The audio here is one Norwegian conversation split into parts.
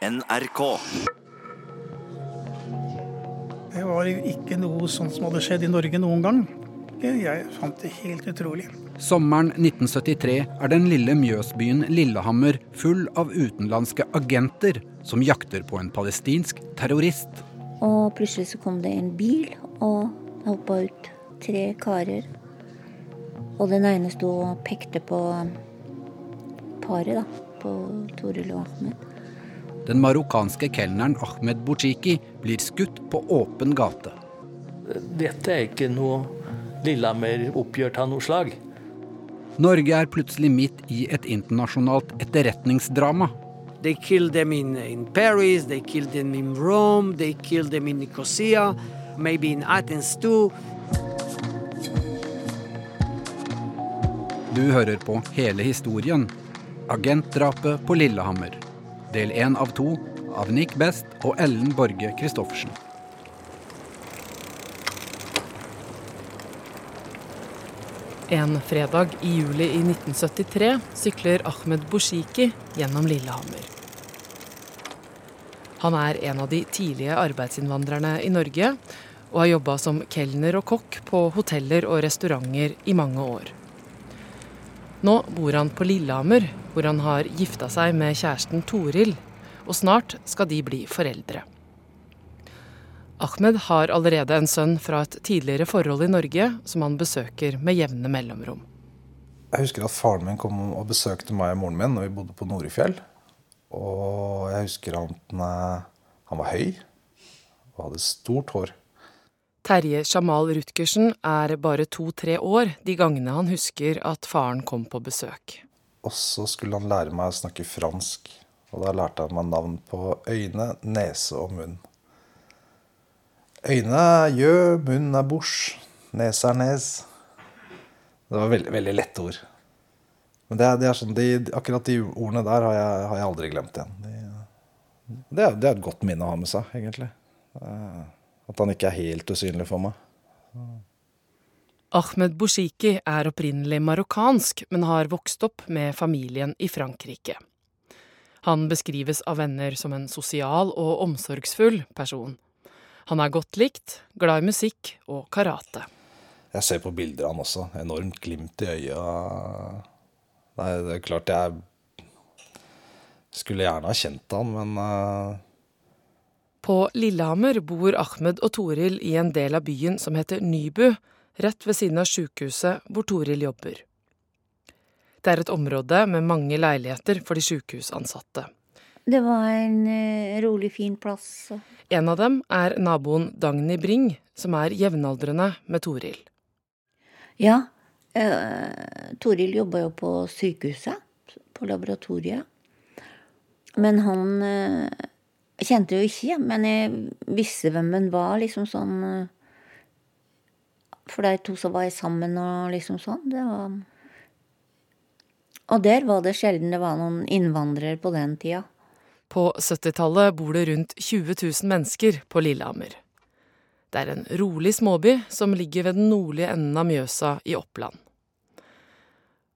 NRK. Det var jo ikke noe sånt som hadde skjedd i Norge noen gang. Jeg fant det helt utrolig. Sommeren 1973 er den lille Mjøsbyen Lillehammer full av utenlandske agenter som jakter på en palestinsk terrorist. Og plutselig så kom det en bil, og det hoppa ut tre karer. Og den ene sto og pekte på paret, da. På Toril og Ahmed. Den marokkanske kelneren Ahmed Bouchiki blir skutt på åpen gate. Dette er ikke noe Lillehammer-oppgjør av noe slag. Norge er plutselig midt i et internasjonalt etterretningsdrama. They killed them in, in Paris, they killed them in Rome, they killed them in Nicosia, maybe in Athens too. Du hører på hele historien. Agentdrapet på Lillehammer. Del én av to av Nick Best og Ellen Borge Christoffersen. En fredag i juli i 1973 sykler Ahmed Boshiki gjennom Lillehammer. Han er en av de tidlige arbeidsinnvandrerne i Norge, og har jobba som kelner og kokk på hoteller og restauranter i mange år. Nå bor han på Lillehammer, hvor han har gifta seg med kjæresten Toril, og snart skal de bli foreldre. Ahmed har allerede en sønn fra et tidligere forhold i Norge, som han besøker med jevne mellomrom. Jeg husker at faren min kom og besøkte meg og moren min når vi bodde på Norefjell. Og jeg husker at han var høy og hadde stort hår. Terje Jamal Rutgersen er bare to-tre år de gangene han husker at faren kom på besøk. Og så skulle han lære meg å snakke fransk. Og da lærte han meg navn på øyne, nese og munn. Øyne er gjø, munn er bouche, nese er nes. Det var veldig, veldig lette ord. Men det det er sånn, de, akkurat de ordene der har jeg, har jeg aldri glemt igjen. De, det, er, det, er, et godt minne å ha med seg, egentlig. At han ikke er helt usynlig for meg. Ahmed Boushiki er opprinnelig marokkansk, men har vokst opp med familien i Frankrike. Han beskrives av venner som en sosial og omsorgsfull person. Han er godt likt, glad i musikk og karate. Jeg ser på bilder av han også. Enormt glimt i øya. Nei, det er klart jeg skulle gjerne ha kjent han, men uh... På Lillehammer bor Ahmed og Toril i en del av byen som heter Nybu, rett ved siden av sjukehuset hvor Toril jobber. Det er et område med mange leiligheter for de sjukehusansatte. Det var en uh, rolig, fin plass. En av dem er naboen Dagny Bring, som er jevnaldrende med Toril. Ja, eh, Toril jobba jo på sykehuset, på laboratoriet. Men han eh, kjente jo ikke, men jeg visste hvem han var, liksom sånn For de to som var sammen og liksom sånn. Det var Og der var det sjelden det var noen innvandrere på den tida. På 70-tallet bor det rundt 20 000 mennesker på Lillehammer. Det er en rolig småby som ligger ved den nordlige enden av Mjøsa i Oppland.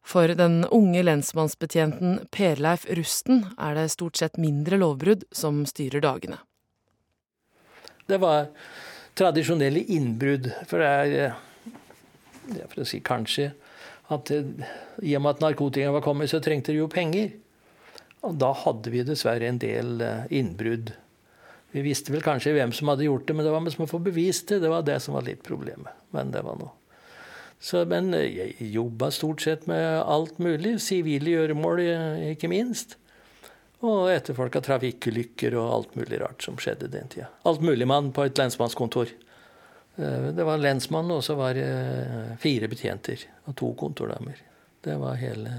For den unge lensmannsbetjenten Perleif Rusten er det stort sett mindre lovbrudd som styrer dagene. Det var tradisjonelle innbrudd. For det er, for å si kanskje, at i og med at narkotika var kommet, så trengte de jo penger. Og da hadde vi dessverre en del eh, innbrudd. Vi visste vel kanskje hvem som hadde gjort det, men det var som å få bevist det. Det var det som var litt problemet. Men det var noe. Så, men eh, jeg jobba stort sett med alt mulig. Sivile gjøremål, eh, ikke minst. Og etterfolka trafikkulykker og alt mulig rart som skjedde den tida. Alt mulig mann på et lensmannskontor. Det var lensmann, og så var det fire betjenter og to kontordamer. Det var hele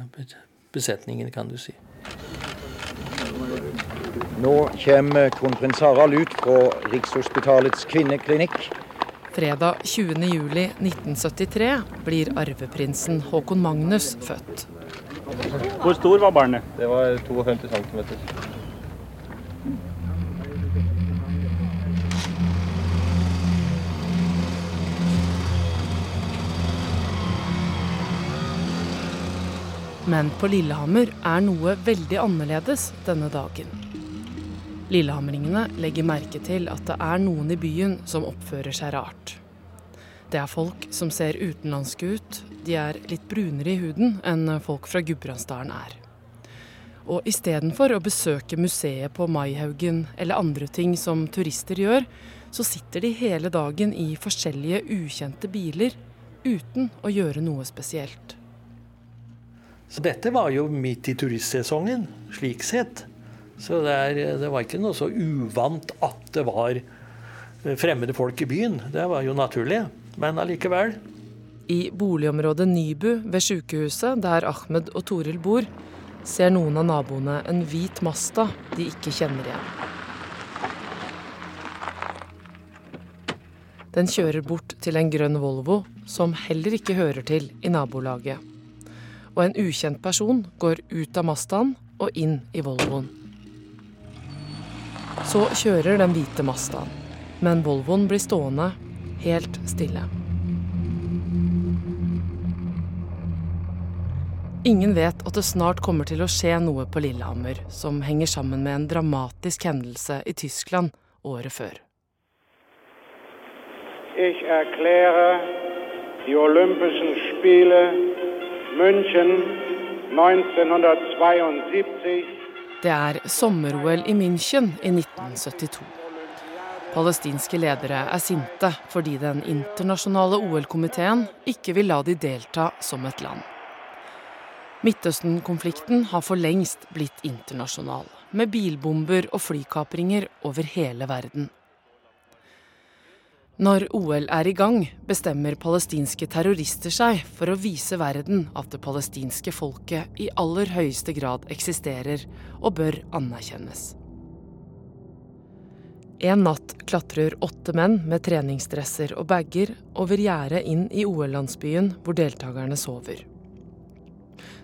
besetningen, kan du si. Nå kommer kronprins Harald ut fra Rikshospitalets kvinneklinikk. Fredag 20.07.1973 blir arveprinsen Håkon Magnus født. Hvor stor var barnet? Det var 52 cm. Men på Lillehammer er noe veldig annerledes denne dagen. Lillehammeringene legger merke til at det er noen i byen som oppfører seg rart. Det er folk som ser utenlandske ut. De er litt brunere i huden enn folk fra Gudbrandsdalen er. Og istedenfor å besøke museet på Maihaugen eller andre ting som turister gjør, så sitter de hele dagen i forskjellige ukjente biler uten å gjøre noe spesielt. Så dette var jo midt i turistsesongen, slik sett. Så det, er, det var ikke noe så uvant at det var fremmede folk i byen. Det var jo naturlig. Men allikevel. I boligområdet Nybu ved sykehuset, der Ahmed og Toril bor, ser noen av naboene en hvit Masta de ikke kjenner igjen. Den kjører bort til en grønn Volvo som heller ikke hører til i nabolaget. Og en ukjent person går ut av Mastaen og inn i Volvoen. Så kjører den hvite Mastaen, men Volvoen blir stående helt stille. Ingen vet at det snart kommer til å skje noe på Lillehammer som henger sammen med en dramatisk hendelse i Tyskland året før. Jeg erklærer de olympiske spillene München 1972 Det er sommer-OL i München i 1972. Palestinske ledere er sinte fordi den internasjonale OL-komiteen ikke vil la de delta som et land. Midtøsten-konflikten har for lengst blitt internasjonal, med bilbomber og flykapringer over hele verden. Når OL er i gang, bestemmer palestinske terrorister seg for å vise verden at det palestinske folket i aller høyeste grad eksisterer og bør anerkjennes. En natt klatrer åtte menn med treningsdresser og bager over gjerdet inn i OL-landsbyen hvor deltakerne sover.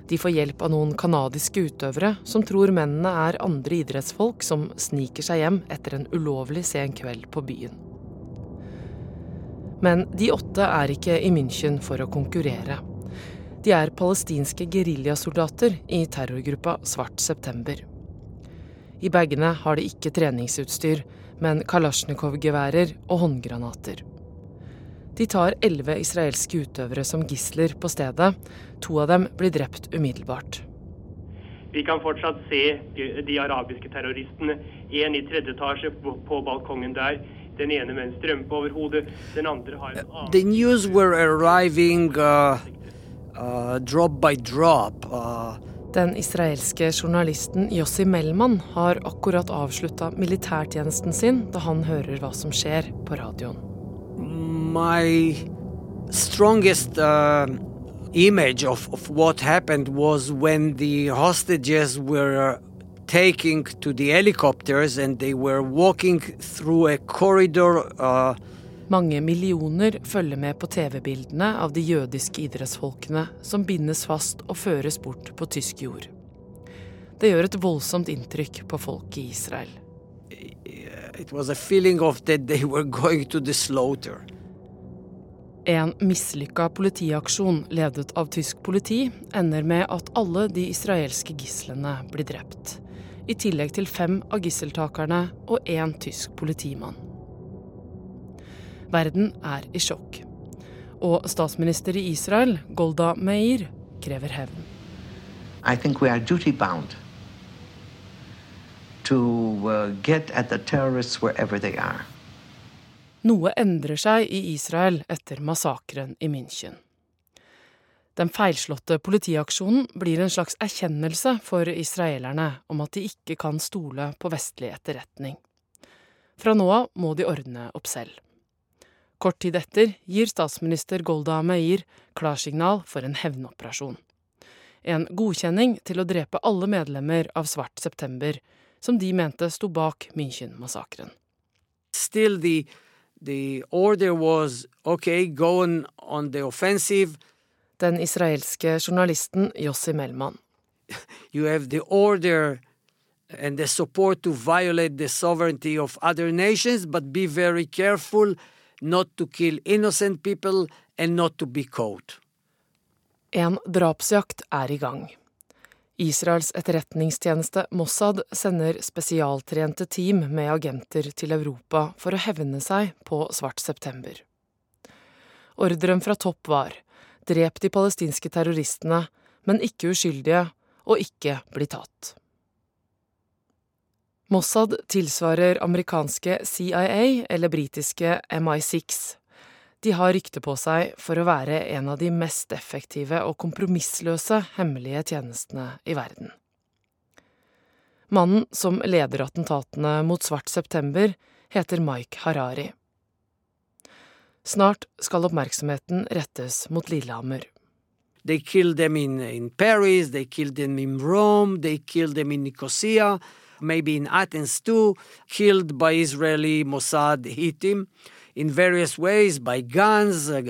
De får hjelp av noen canadiske utøvere som tror mennene er andre idrettsfolk som sniker seg hjem etter en ulovlig sen kveld på byen. Men de åtte er ikke i München for å konkurrere. De er palestinske geriljasoldater i terrorgruppa Svart september. I bagene har de ikke treningsutstyr, men kalasjnikov-geværer og håndgranater. De tar elleve israelske utøvere som gisler på stedet. To av dem blir drept umiddelbart. Vi kan fortsatt se de arabiske terroristene. En i tredje etasje på, på balkongen der. Den ene med en strømpe over hodet, den andre har en annen The news were arriving uh, uh, drop by drop. Uh, Den israelske journalisten Yossi Melman har akkurat avslutta militærtjenesten sin da han hører hva som skjer på radioen. My strongest uh, image of, of what happened was when the hostages were taking to the helicopters and they were walking through a corridor. Uh, Mange millioner følger med på TV-bildene av de jødiske idrettsfolkene som bindes fast og føres bort på tysk jord. Det gjør et voldsomt inntrykk på folk i Israel. it was a feeling of that they were going to the slaughter. En mislykka politiaksjon ledet av tysk politi ender med at alle de israelske gislene blir drept. I tillegg til fem av gisseltakerne og én tysk politimann. Verden er i sjokk. Og statsminister i Israel, Golda Meir, krever hevn. I think we are duty bound to uh, get at the terrorists wherever they are. Noe endrer seg i Israel etter massakren i München. Den feilslåtte politiaksjonen blir en slags erkjennelse for israelerne om at de ikke kan stole på vestlig etterretning. Fra nå av må de ordne opp selv. Kort tid etter gir statsminister Golda Meir klarsignal for en hevnoperasjon. En godkjenning til å drepe alle medlemmer av Svart september, som de mente sto bak München-massakren. Still, the, the order was okay, go on, on the offensive. Den israelske journalisten Yossi Melman. You have the order and the support to violate the sovereignty of other nations, but be very careful not to kill innocent people and not to be caught. En drapsjakt er i gang. Israels etterretningstjeneste Mossad sender spesialtrente team med agenter til Europa for å hevne seg på svart september. Ordren fra topp var drep de palestinske terroristene, men ikke uskyldige, og ikke bli tatt. Mossad tilsvarer amerikanske CIA eller britiske MI6. De har rykte på seg for å være en av de mest effektive og kompromissløse hemmelige tjenestene i verden. Mannen som leder attentatene mot Svart september, heter Mike Harari. Snart skal oppmerksomheten rettes mot Lillehammer. They killed them in, in Paris, they killed them in Rome, they killed them in Nicosia, maybe in Athens too, killed by Israeli Mossad hit him in various ways by guns, uh,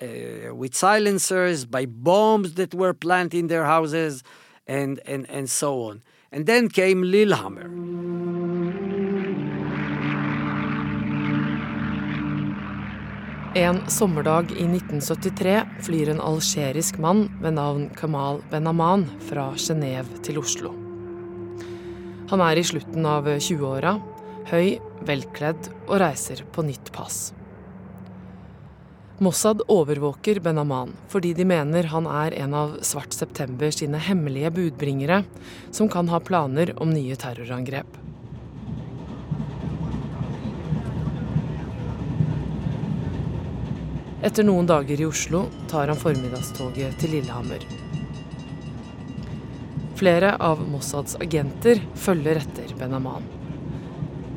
uh, with silencers, by bombs that were planted in their houses, and, and, and so on. And then came Lillehammer. En sommerdag i 1973 flyr en algerisk mann ved navn Kamal Benaman fra Genéve til Oslo. Han er i slutten av 20-åra, høy, velkledd og reiser på nytt pass. Mossad overvåker Ben Aman fordi de mener han er en av Svart september sine hemmelige budbringere, som kan ha planer om nye terrorangrep. Etter noen dager i Oslo tar han formiddagstoget til Lillehammer. Flere av Mossads agenter følger etter Benaman.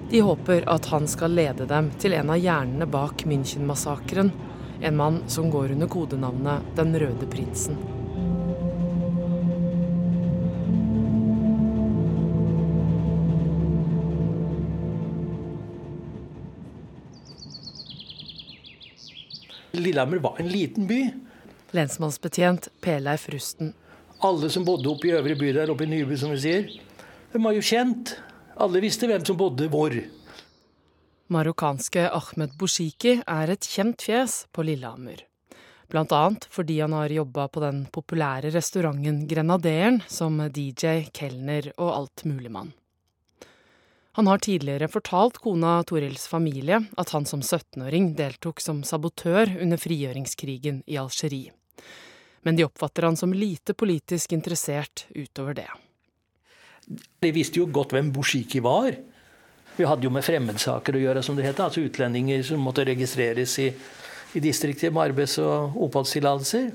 De håper at han skal lede dem til en av hjernene bak München-massakren, en mann som går under kodenavnet Den røde prinsen. Lillehammer var en liten by. Lensmannsbetjent Peleif Rusten. Alle som bodde oppe i øvre by der oppe i Nyby, som vi sier, de var jo kjent. Alle visste hvem som bodde hvor. Marokkanske Ahmed Boshiki er et kjent fjes på Lillehammer. Blant annet fordi han har jobba på den populære restauranten Grenaderen som DJ, kelner og altmuligmann. Han har tidligere fortalt kona Torils familie at han som 17-åring deltok som sabotør under frigjøringskrigen i Algerie. Men de oppfatter han som lite politisk interessert utover det. De visste jo godt hvem Boushiki var. Vi hadde jo med fremmedsaker å gjøre, som det het. Altså utlendinger som måtte registreres i, i distriktet med arbeids- og oppholdstillatelser.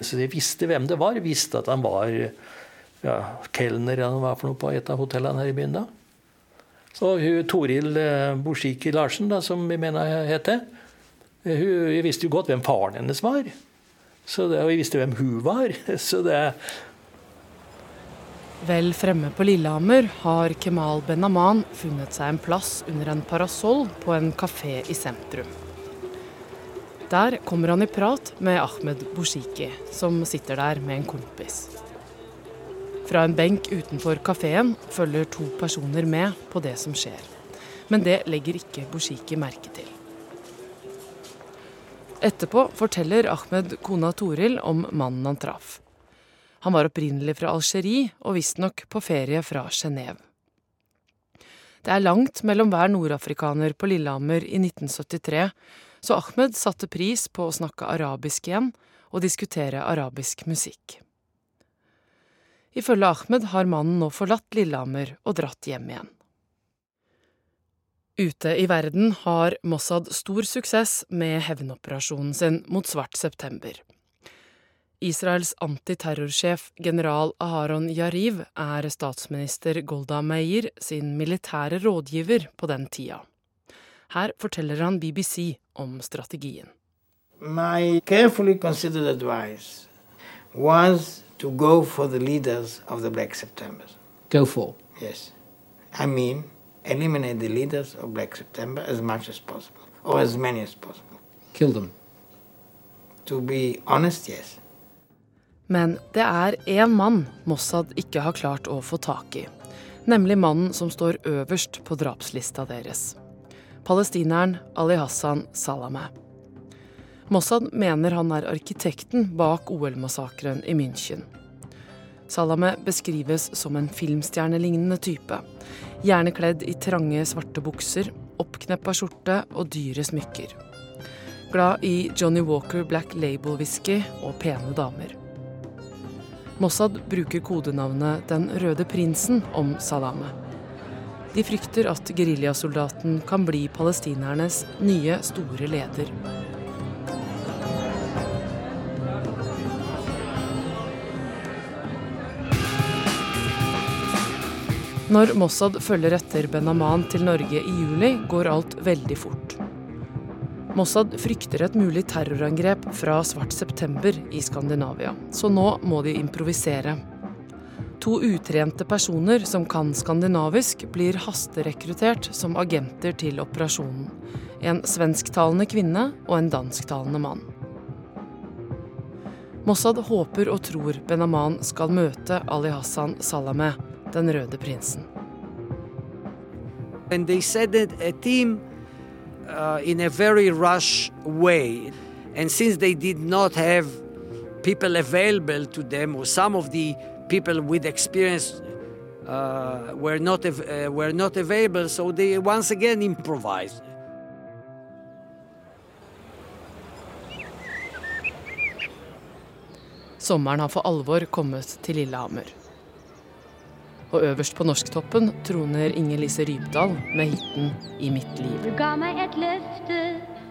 Så de visste hvem det var. Visste at han var ja, kelner eller hva for noe på et av hotellene her i byen da. Så hun, Toril eh, Larsen, da, som vi mener heter, hun visste jo godt hvem faren hennes var. Så det, og vi visste hvem hun var. Så det, Vel fremme på Lillehammer har Kemal Benaman funnet seg en plass under en parasoll på en kafé i sentrum. Der kommer han i prat med Ahmed Boshiki, som sitter der med en kompis. Fra en benk utenfor kafeen følger to personer med på det som skjer. Men det legger ikke Boshiki merke til. Etterpå forteller Ahmed kona Toril om mannen han traff. Han var opprinnelig fra Algerie og visstnok på ferie fra Genéve. Det er langt mellom hver nordafrikaner på Lillehammer i 1973, så Ahmed satte pris på å snakke arabisk igjen og diskutere arabisk musikk. Ifølge Ahmed har mannen nå forlatt Lillehammer og dratt hjem igjen. Ute i verden har Mossad stor suksess med hevnoperasjonen sin mot Svart september. Israels antiterrorsjef general Aharon Yariv er statsminister Golda Meir sin militære rådgiver på den tida. Her forteller han BBC om strategien. My carefully considered advice was to go for the leaders of the Black September. Go for? Yes. I mean, eliminate the leaders of Black September as much as possible, or as many as possible. Kill them? To be honest, yes. Men det er én mann Mossad ikke har klart å få tak i. Nemlig mannen som står øverst på drapslista deres. Palestineren Ali Hassan Salameh. Mossad mener han er arkitekten bak OL-massakren i München. Salame beskrives som en filmstjernelignende type. Gjerne kledd i trange, svarte bukser, oppkneppa skjorte og dyre smykker. Glad i Johnny Walker Black Label-whisky og pene damer. Mossad bruker kodenavnet Den røde prinsen om Salame. De frykter at geriljasoldaten kan bli palestinernes nye store leder. Når Mossad følger etter Ben Aman til Norge i juli, går alt veldig fort. Mossad frykter et mulig terrorangrep fra svart september i Skandinavia, så nå må de improvisere. To utrente personer som kan skandinavisk, blir hasterekruttert som agenter til operasjonen. En svensktalende kvinne og en dansktalende mann. Mossad håper og tror Benaman skal møte Ali Hassan Salameh, den røde prinsen. And they said that a team uh, in a very rush way. And since they did not have people available to them, or some of the people with experience uh, were not uh, were not available, so they once again improvised. Sommeren har for alvor kommet til Lillehammer. Og øverst på norsktoppen troner Inger Lise Rypdal med hiten 'I mitt liv'. Du ga meg et løfte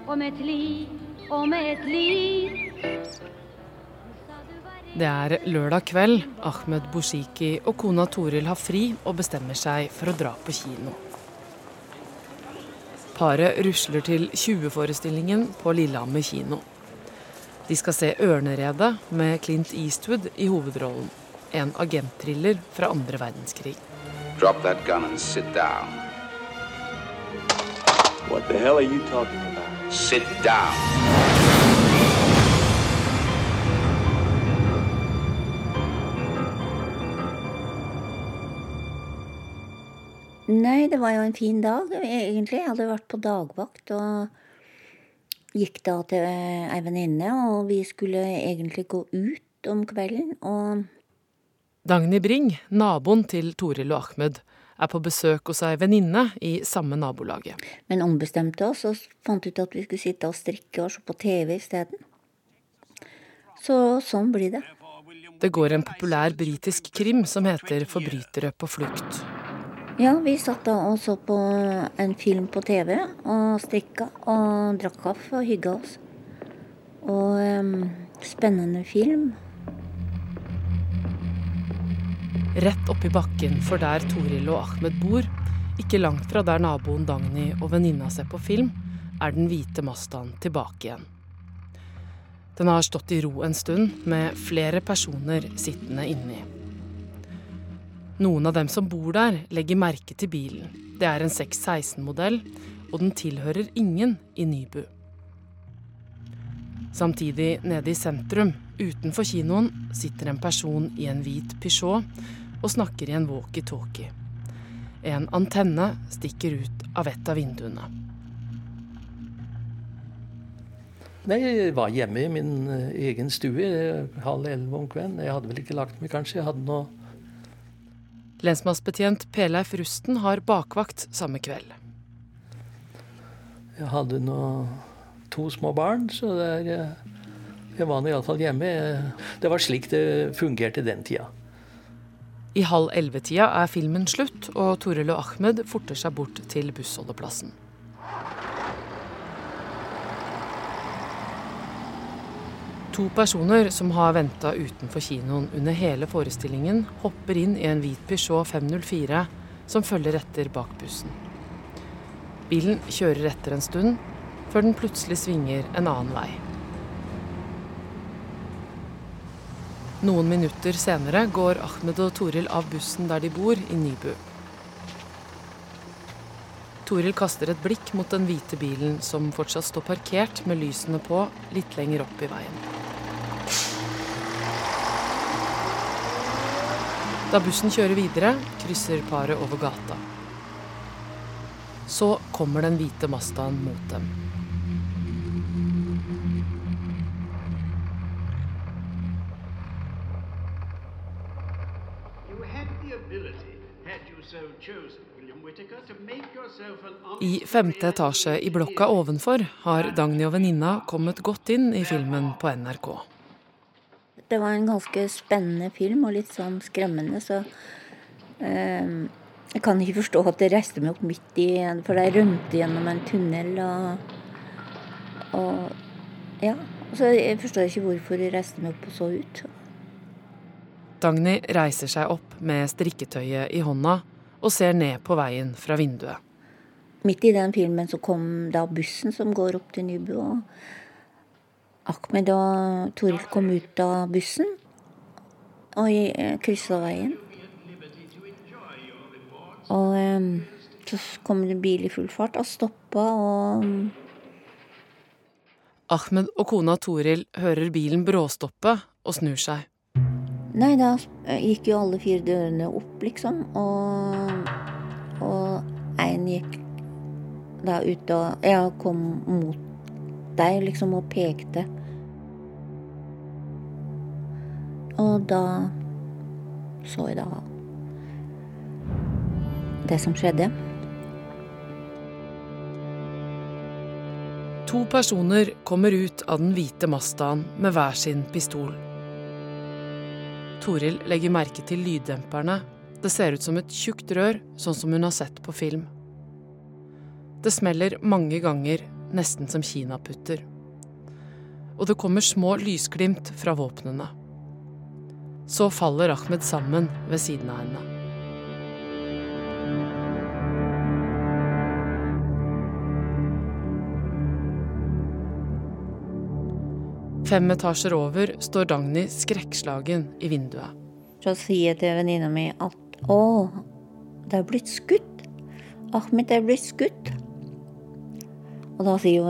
om et liv, om et liv. Det er lørdag kveld. Ahmed Boshiki og kona Toril har fri og bestemmer seg for å dra på kino. Paret rusler til 20-forestillingen på Lillehammer kino. De skal se 'Ørneredet' med Clint Eastwood i hovedrollen en agentthriller fra andre verdenskrig. Drop that gun and sit down. What the hell are you talking about? Sit down. Nei, det var jo en fin dag, egentlig. Jeg hadde vært på dagvakt og gikk da til ei venninne, og vi skulle egentlig gå ut om kvelden. Og Dagny Bring, naboen til Toril og Ahmed, er på besøk hos ei venninne i samme nabolaget. Men ombestemte oss og fant ut at vi skulle sitte og strikke og se på TV isteden. Så sånn blir det. Det går en populær britisk krim som heter 'Forbrytere på flukt'. Ja, vi satt da og så på en film på TV og strikka og drakk kaffe og hygga oss. Og um, spennende film. Rett oppi bakken for der Toril og Ahmed bor, ikke langt fra der naboen Dagny og venninna ser på film, er den hvite Mazdaen tilbake igjen. Den har stått i ro en stund, med flere personer sittende inni. Noen av dem som bor der, legger merke til bilen. Det er en 616-modell, og den tilhører ingen i Nybu. Samtidig, nede i sentrum, utenfor kinoen, sitter en person i en hvit Peugeot og snakker i en walkietalkie. En antenne stikker ut av et av vinduene. Nei, Jeg var hjemme i min eh, egen stue halv elleve om kvelden. Jeg hadde vel ikke lagt meg, kanskje. Jeg hadde noe Lensmannsbetjent Peleif Rusten har bakvakt samme kveld. Jeg hadde nå to små barn, så det er, eh, jeg var iallfall hjemme. Det var slik det fungerte den tida. I halv elleve-tida er filmen slutt, og Toril og Ahmed forter seg bort til bussholdeplassen. To personer som har venta utenfor kinoen under hele forestillingen, hopper inn i en hvit Peugeot 504 som følger etter bak bussen. Bilen kjører etter en stund, før den plutselig svinger en annen vei. Noen minutter senere går Ahmed og Toril av bussen der de bor, i Nybu. Toril kaster et blikk mot den hvite bilen som fortsatt står parkert med lysene på litt lenger opp i veien. Da bussen kjører videre, krysser paret over gata. Så kommer den hvite Mazdaen mot dem. I femte etasje i blokka ovenfor har Dagny og venninna kommet godt inn i filmen på NRK. Det var en ganske spennende film og litt sånn skremmende, så eh, Jeg kan ikke forstå at jeg reiste meg opp midt i For jeg rømte gjennom en tunnel og, og Ja. Så jeg forstår ikke hvorfor jeg reiste meg opp og så ut. Dagny reiser seg opp med strikketøyet i hånda og ser ned på veien fra vinduet. Midt i den filmen så kom da bussen som går opp til Nybu. og Ahmed og Toril kom ut av bussen og kryssa veien. Og um, så kom det en bil i full fart og stoppa og Ahmed og kona Toril hører bilen bråstoppe og snur seg. Nei, da gikk jo alle fire dørene opp, liksom. Og, og én gikk da ut og Ja, kom mot deg, liksom, og pekte. Og da så jeg da det som skjedde. To personer kommer ut av den hvite Mazdaen med hver sin pistol. Toril legger merke til lyddemperne. Det ser ut som et tjukt rør, sånn som hun har sett på film. Det smeller mange ganger, nesten som kinaputter. Og det kommer små lysglimt fra våpnene. Så faller Ahmed sammen ved siden av henne. Fem etasjer over står Dagny skrekkslagen i vinduet. Så sier jeg til venninna mi at å, det er blitt skutt. Ahmed er blitt skutt. Og da sier jo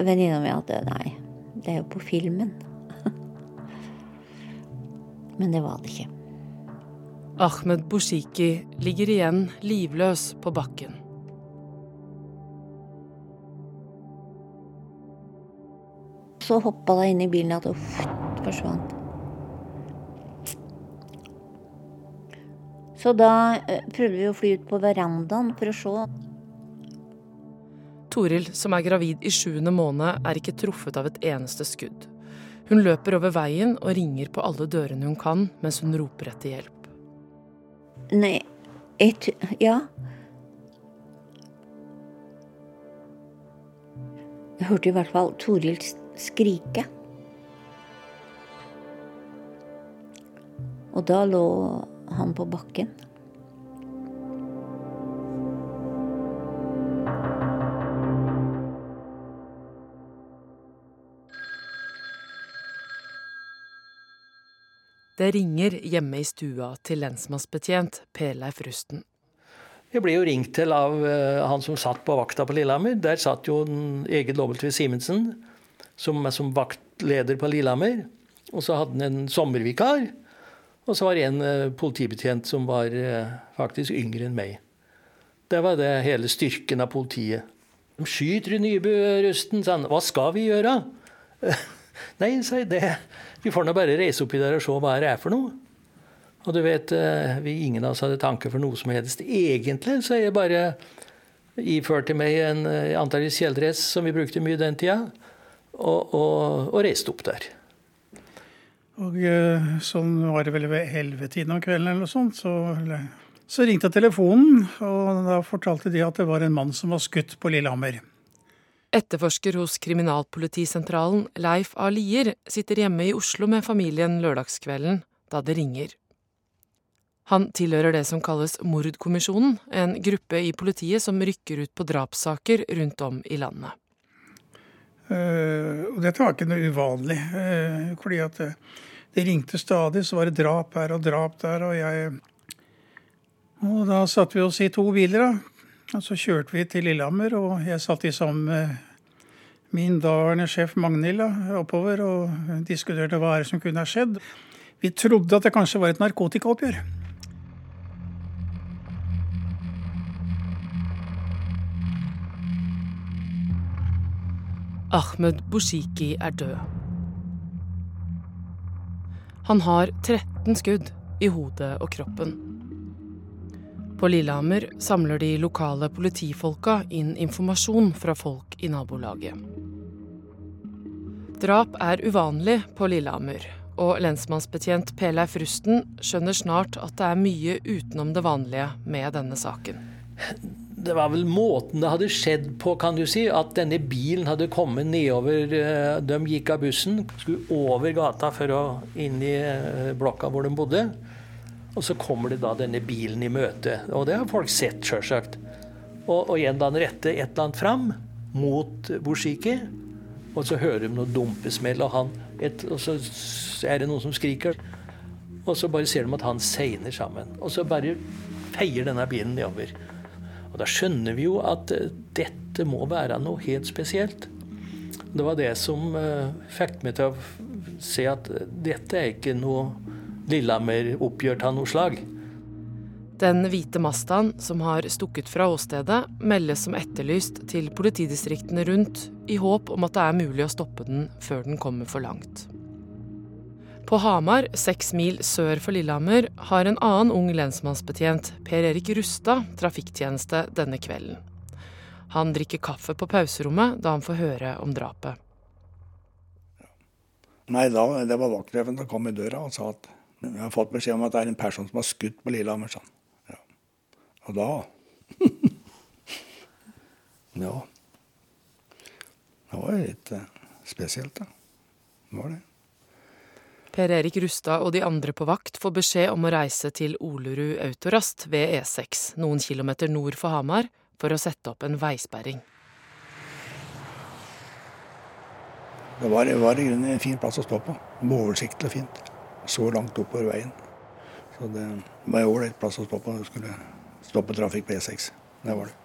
venninna mi at nei, det er jo på filmen. Men det var det ikke. Ahmed Bushiki ligger igjen livløs på bakken. Så hoppa jeg inn i bilen og uff, forsvant. Så da prøvde vi å fly ut på verandaen for å se. Toril, som er gravid i sjuende måned, er ikke truffet av et eneste skudd. Hun løper over veien og ringer på alle dørene hun kan mens hun roper etter hjelp. Nei, et Ja. Jeg hørte i hvert fall Toril skrike. Og da lå han på bakken. Det ringer hjemme i stua til lensmannsbetjent Per Leif Rusten. Jeg ble jo ringt til av uh, han som satt på vakta på Lillehammer. Der satt jo Egil W. Simensen som, er som vaktleder på Lillehammer. Og så hadde han en sommervikar. Og så var det en uh, politibetjent som var uh, faktisk yngre enn meg. Det var det hele styrken av politiet. De skyter i Nybø, Rusten, sa han. Hva skal vi gjøre? Nei, sa det Vi får nå bare reise oppi der og se hva det er for noe. Og du vet, vi ingen av oss hadde tanke for noe som helst egentlig, så jeg bare iførte meg en antakeligvis kjeledress som vi brukte mye den tida, og, og, og reiste opp der. Og sånn var det vel ved ellevetiden om kvelden eller noe sånt, så, så ringte telefonen, og da fortalte de at det var en mann som var skutt på Lillehammer. Etterforsker hos Kriminalpolitisentralen, Leif A. Lier, sitter hjemme i Oslo med familien lørdagskvelden da det ringer. Han tilhører det som kalles Mordkommisjonen, en gruppe i politiet som rykker ut på drapssaker rundt om i landet. Uh, og dette var ikke noe uvanlig, uh, fordi at uh, det ringte stadig, så var det drap her og drap der, og jeg Og da satte vi oss i to biler, da. Og så kjørte vi til Lillehammer, og jeg satt i sammen med min daværende sjef Magnhild oppover og diskuterte hva som kunne ha skjedd. Vi trodde at det kanskje var et narkotikaoppgjør. Ahmed Bushiki er død. Han har 13 skudd i hodet og kroppen. På Lillehammer samler de lokale politifolka inn informasjon fra folk i nabolaget. Drap er uvanlig på Lillehammer, og lensmannsbetjent Peleif Rusten skjønner snart at det er mye utenom det vanlige med denne saken. Det var vel måten det hadde skjedd på, kan du si. At denne bilen hadde kommet nedover eh, De gikk av bussen, skulle over gata for å inn i eh, blokka hvor de bodde. Og så kommer det da denne bilen i møte. Og det har folk sett, sjølsagt. Og, og igjen da han retter et eller annet fram mot Bushiki. Og så hører de noe dumpesmell, og, han, et, og så er det noen som skriker. Og så bare ser de at han segner sammen. Og så bare feier denne bilen nedover. Og da skjønner vi jo at eh, dette må være noe helt spesielt. Det var det som uh, fikk meg til å se at dette er ikke noe Lillehammer-oppgjør av noe slag. Den hvite Mazdaen som har stukket fra åstedet, meldes som etterlyst til politidistriktene rundt, i håp om at det er mulig å stoppe den før den kommer for langt. På Hamar, seks mil sør for Lillehammer, har en annen ung lensmannsbetjent, Per Erik Rustad, trafikktjeneste denne kvelden. Han drikker kaffe på pauserommet da han får høre om drapet. Nei, da, Det var vaktsjefen som kom i døra og sa at jeg har fått beskjed om at det er en person som har skutt på Lillehammer. Sånn. Ja. Og da Ja. Det var litt eh, spesielt, da. Det var det. Per Erik Rustad og de andre på vakt får beskjed om å reise til Olerud Autorast ved E6, noen kilometer nord for Hamar, for å sette opp en veisperring. Det var, det var i grunnen en fin plass å stå på. Oversiktlig og fint. Så langt oppover veien. Så det var en ålreit plass å stå på. Du skulle stoppe trafikk på E6. Det var det.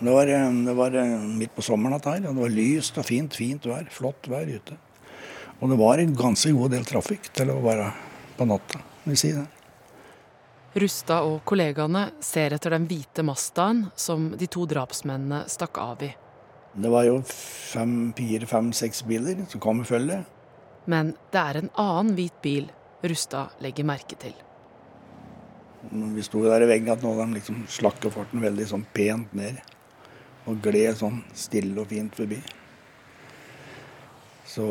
Det var, det var midt på sommeren dette her. Det var lyst og fint, fint vær. Flott vær ute. Og det var en ganske god del trafikk til å være på natta, vil si det. Rustad og kollegaene ser etter den hvite Mazdaen som de to drapsmennene stakk av i. Det var jo fem, fire, fem, seks biler som kom i følge. Men det er en annen hvit bil Rustad legger merke til. Vi sto der i veggen at nå de liksom slakke farten veldig sånn pent ned. Og gled sånn stille og fint forbi. Så,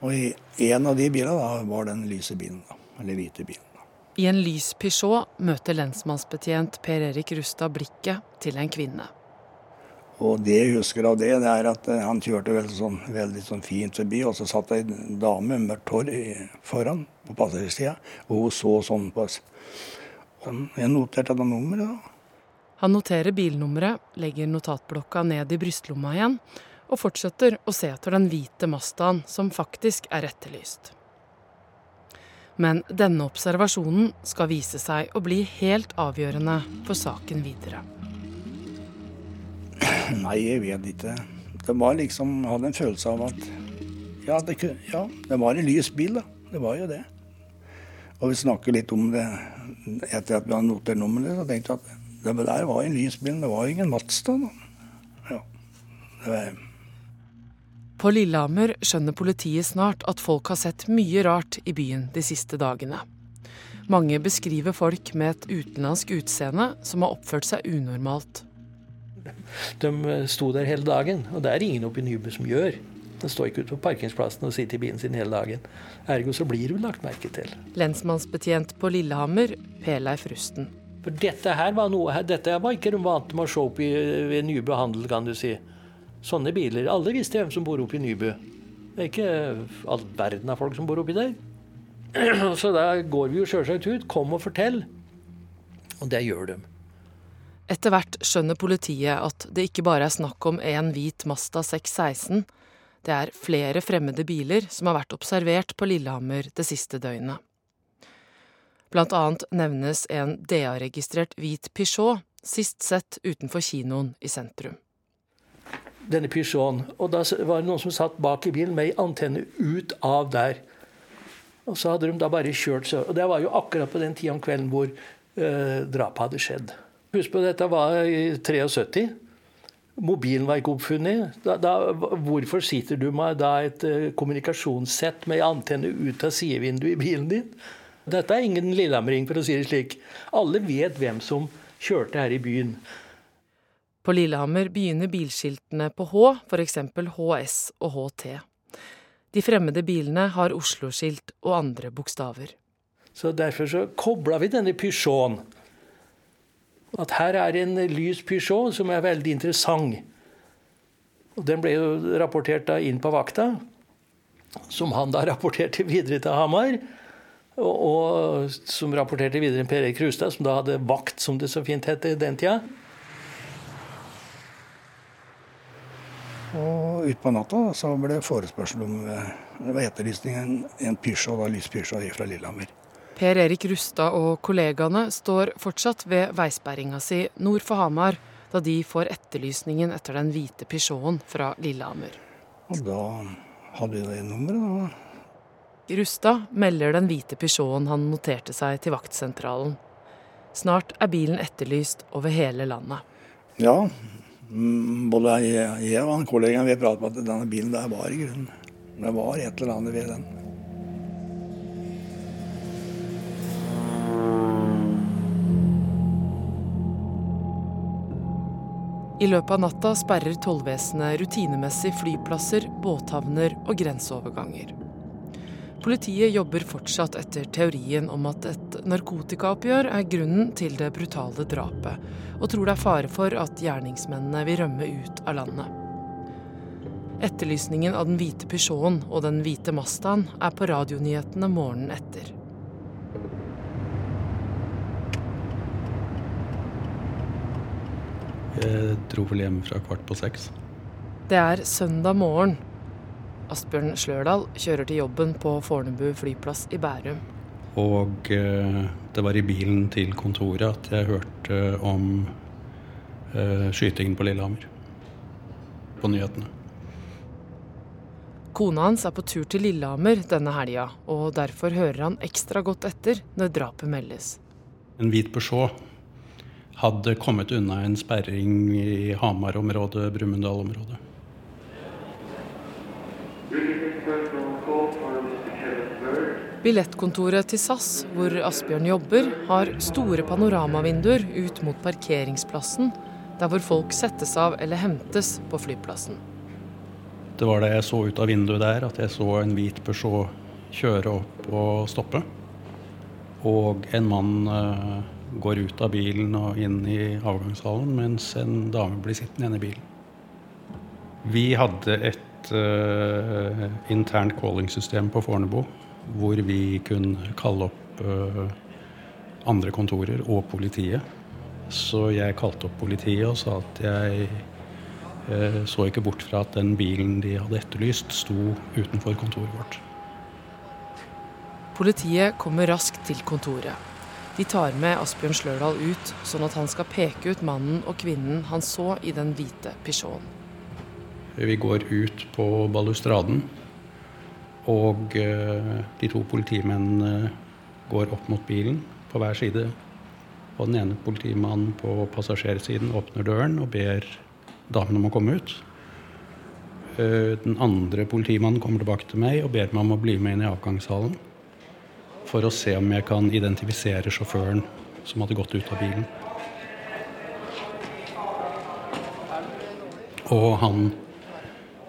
og i en av de bilene da, var den lyse bilen. Da, eller hvite bilen. Da. I en lys Peugeot møter lensmannsbetjent Per Erik Rustad blikket til en kvinne. Og det jeg husker av det, det er at eh, han kjørte veldig sånn, veldig sånn fint forbi, og så satt ei dame med mørkt hår foran på passasjersida, og hun så sånn på oss. Og Jeg noterte det nummeret, da. Han noterer bilnummeret, legger notatblokka ned i brystlomma igjen, og fortsetter å se etter den hvite Mazdaen som faktisk er etterlyst. Men denne observasjonen skal vise seg å bli helt avgjørende for saken videre. Nei, jeg vet ikke. Det var liksom, jeg hadde en følelse av at ja det, ja, det var en lys bil, da. Det var jo det. Og vi snakker litt om det etter at vi hadde notert nummeret. Så tenkte jeg at det der var en lys bil, det var ingen Mazda. Ja, det var... På Lillehammer skjønner politiet snart at folk har sett mye rart i byen de siste dagene. Mange beskriver folk med et utenlandsk utseende som har oppført seg unormalt. De sto der hele dagen, og det er ingen oppe i Nybø som gjør. De står ikke ute på parkingsplassen og sitter i bilen sin hele dagen. Ergo så blir hun lagt merke til. Lensmannsbetjent på Lillehammer, Peleif Rusten. For dette her var noe Dette var ikke de vant med å se opp i, ved Nybø handel, kan du si. Sånne biler. Alle visste hvem som bor oppe i Nybø. Det er ikke all verden av folk som bor oppi der. Så da går vi jo sjølsagt ut. Kom og fortell. Og det gjør de. Etter hvert skjønner politiet at det ikke bare er snakk om én hvit Mazda 616. Det er flere fremmede biler som har vært observert på Lillehammer det siste døgnet. Blant annet nevnes en DA-registrert hvit Peugeot, sist sett utenfor kinoen i sentrum. Denne Peugeoten. Og da var det noen som satt bak i bilen med ei antenne ut av der. Og så hadde de da bare kjørt seg. Og det var jo akkurat på den tida om kvelden hvor eh, drapet hadde skjedd. Husk på, dette var i 73. Mobilen var ikke oppfunnet. Da, da, hvorfor sitter du med da et uh, kommunikasjonssett med antenne ut av sidevinduet i bilen din? Dette er ingen lillehammering, for å si det slik. Alle vet hvem som kjørte her i byen. På Lillehammer begynner bilskiltene på H, f.eks. HS og HT. De fremmede bilene har Oslo-skilt og andre bokstaver. Så Derfor så kobla vi denne Peugeoten. At her er en lys Peugeot som er veldig interessant. Og Den ble jo rapportert da inn på vakta, som han da rapporterte videre til Hamar. Og, og som rapporterte videre Per Erik Rustad, som da hadde vakt, som det så fint het den tida. Og utpå natta så ble det forespørsel om eh, det var etterlysning en, en Peugeot, da, lys Peugeot fra Lillehammer. Per Erik Rustad og kollegaene står fortsatt ved veisperringa si nord for Hamar, da de får etterlysningen etter den hvite Peugeoten fra Lillehammer. Og da hadde vi det nummeret, da. Rustad melder den hvite Peugeoten han noterte seg til vaktsentralen. Snart er bilen etterlyst over hele landet. Ja, mm, både jeg, jeg og kollegaen vi pratet om at denne bilen der var i grunnen Det var et eller annet ved den. I løpet av natta sperrer tollvesenet rutinemessig flyplasser, båthavner og grenseoverganger. Politiet jobber fortsatt etter teorien om at et narkotikaoppgjør er grunnen til det brutale drapet, og tror det er fare for at gjerningsmennene vil rømme ut av landet. Etterlysningen av den hvite Peugeoten og den hvite Mazdaen er på radionyhetene morgenen etter. Jeg dro vel hjem fra kvart på seks. Det er søndag morgen. Asbjørn Slørdal kjører til jobben på Fornebu flyplass i Bærum. Og eh, det var i bilen til kontoret at jeg hørte om eh, skytingen på Lillehammer. På nyhetene. Kona hans er på tur til Lillehammer denne helga, og derfor hører han ekstra godt etter når drapet meldes. En hvit Peugeot hadde kommet unna en sperring i Hamar-området, Brumunddal-området. Billettkontoret til SAS, hvor Asbjørn jobber, har store panoramavinduer ut mot parkeringsplassen, der hvor folk settes av eller hentes på flyplassen. Det var da jeg så ut av vinduet der at jeg så en hvit Peugeot kjøre opp og stoppe. Og en mann uh, går ut av bilen og inn i avgangshallen, mens en dame blir sittende igjen i bilen. Vi hadde et uh, internt calling-system på Fornebu hvor vi kunne kalle opp uh, andre kontorer og politiet. Så jeg kalte opp politiet og sa at jeg uh, så ikke bort fra at den bilen de hadde etterlyst, sto utenfor kontoret vårt. Politiet kommer raskt til kontoret. De tar med Asbjørn Slørdal ut, sånn at han skal peke ut mannen og kvinnen han så i den hvite Peugeoten. Vi går ut på balustraden, og uh, de to politimennene går opp mot bilen på hver side. Og den ene politimannen på passasjersiden åpner døren og ber damen om å komme ut. Uh, den andre politimannen kommer tilbake til meg og ber meg om å bli med inn i avgangshallen for å se om jeg kan identifisere sjåføren som hadde gått ut av bilen. Og han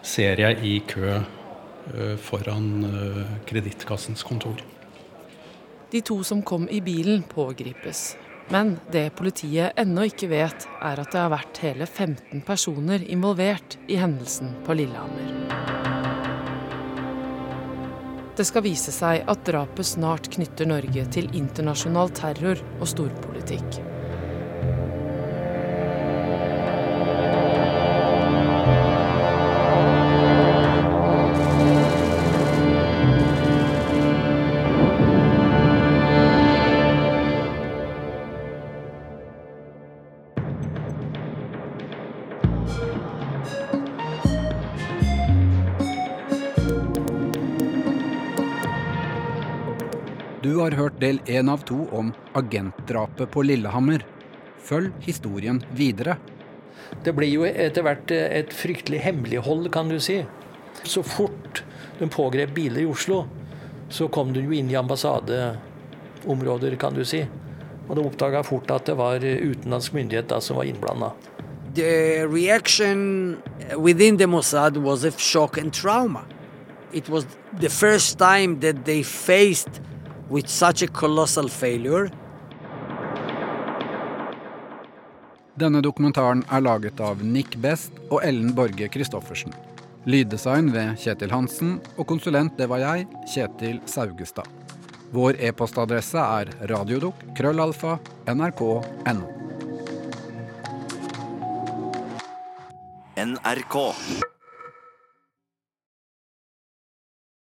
ser jeg i kø uh, foran uh, Kredittkassens kontor. De to som kom i bilen, pågripes. Men det politiet ennå ikke vet, er at det har vært hele 15 personer involvert i hendelsen på Lillehammer. Det skal vise seg at drapet snart knytter Norge til internasjonal terror og storpolitikk. Du har hørt del én av to om agentdrapet på Lillehammer. Følg historien videre. Det blir jo etter hvert et fryktelig hemmelighold, kan du si. Så fort de pågrep biler i Oslo, så kom de jo inn i ambassadeområder, kan du si. Og de oppdaga fort at det var utenlandsk myndighet da, som var innblanda. The reaction within the Mossad was of shock and trauma. It was the first time that they faced with such a colossal failure. Denne dokumentaren er laget av Nick Best og Ellen Borge Christoffersen. Lyddesign ved Kjetil Hansen, og konsulent det var jeg, Kjetil Saugestad. Vår e-postadresse er radiodok krøllalfa nrk.no. NRK.